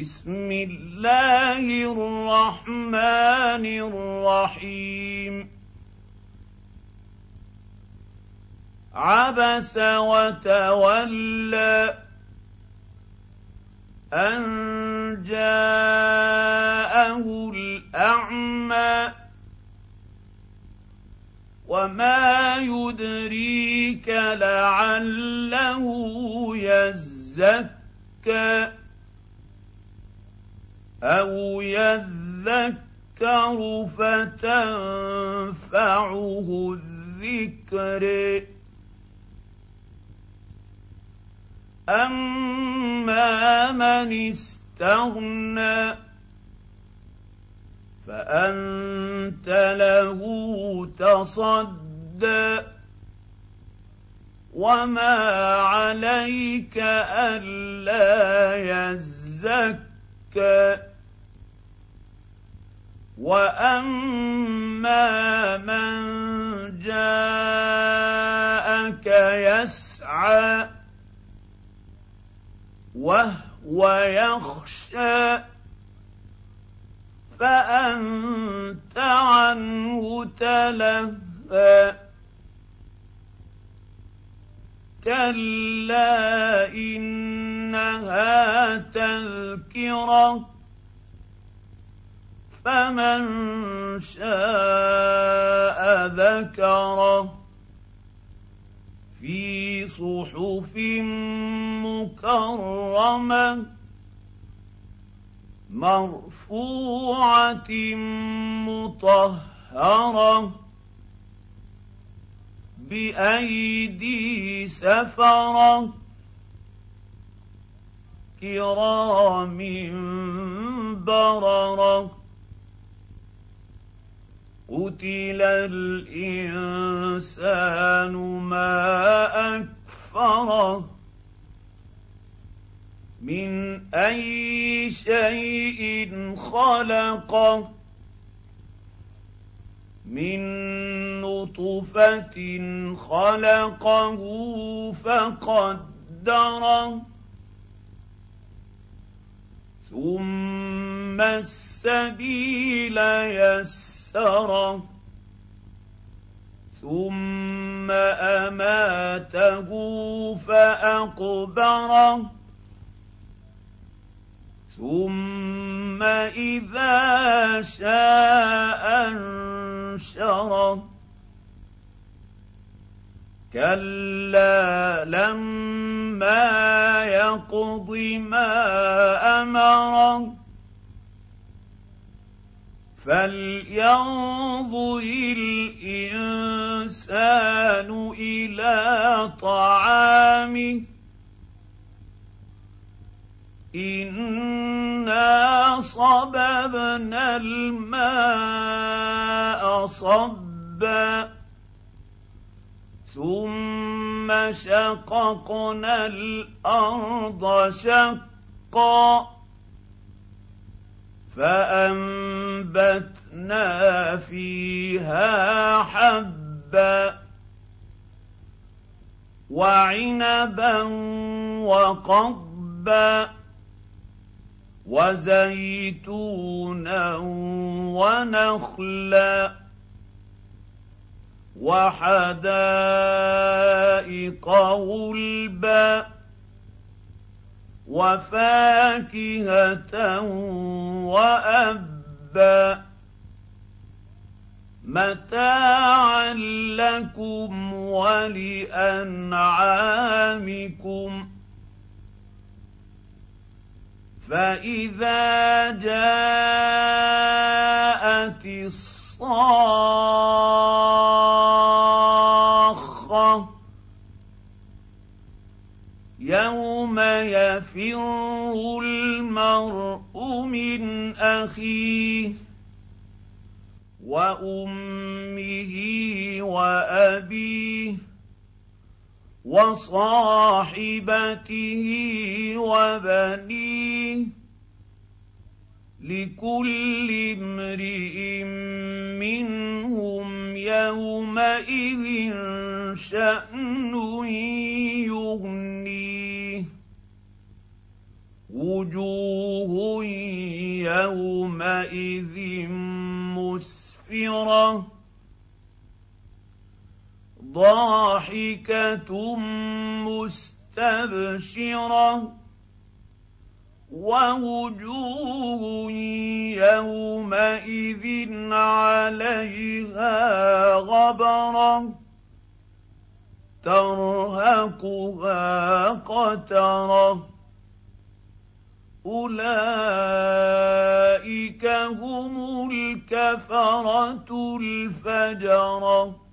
بسم الله الرحمن الرحيم. عبس وتولى أن جاءه الأعمى وما يدريك لعله يزكى. أو يذكر فتنفعه الذكر اما من استغنى فانت له تصدى وما عليك الا يزكى واما من جاءك يسعى وهو يخشى فانت عنه تلهى كلا انها تذكره فمن شاء ذكره في صحف مكرمة مرفوعة مطهرة بأيدي سفرة كرام بررة قتل الانسان ما اكفره من اي شيء خلقه من نطفه خلقه فقدره ثم السبيل يسره يسره ثم أماته فاقبره ثم إذا شاء انشره كلا لما يقض ما فلينظر الانسان إلى طعامه انا صببنا الماء صبا ثم شققنا الأرض شقا فانبتنا فيها حبا وعنبا وقضبا وزيتونا ونخلا وحدائق غلبا وفاكهة وأبا متاعا لكم ولانعامكم فاذا جاءت الصاخه يوم يفر المرء من اخيه وامه وابيه وصاحبته وبنيه لكل امرئ منهم يومئذ شان ضاحكة مستبشرة ووجوه يومئذ عليها غبرة ترهقها قترة أولئك هم الكفرة الفجرة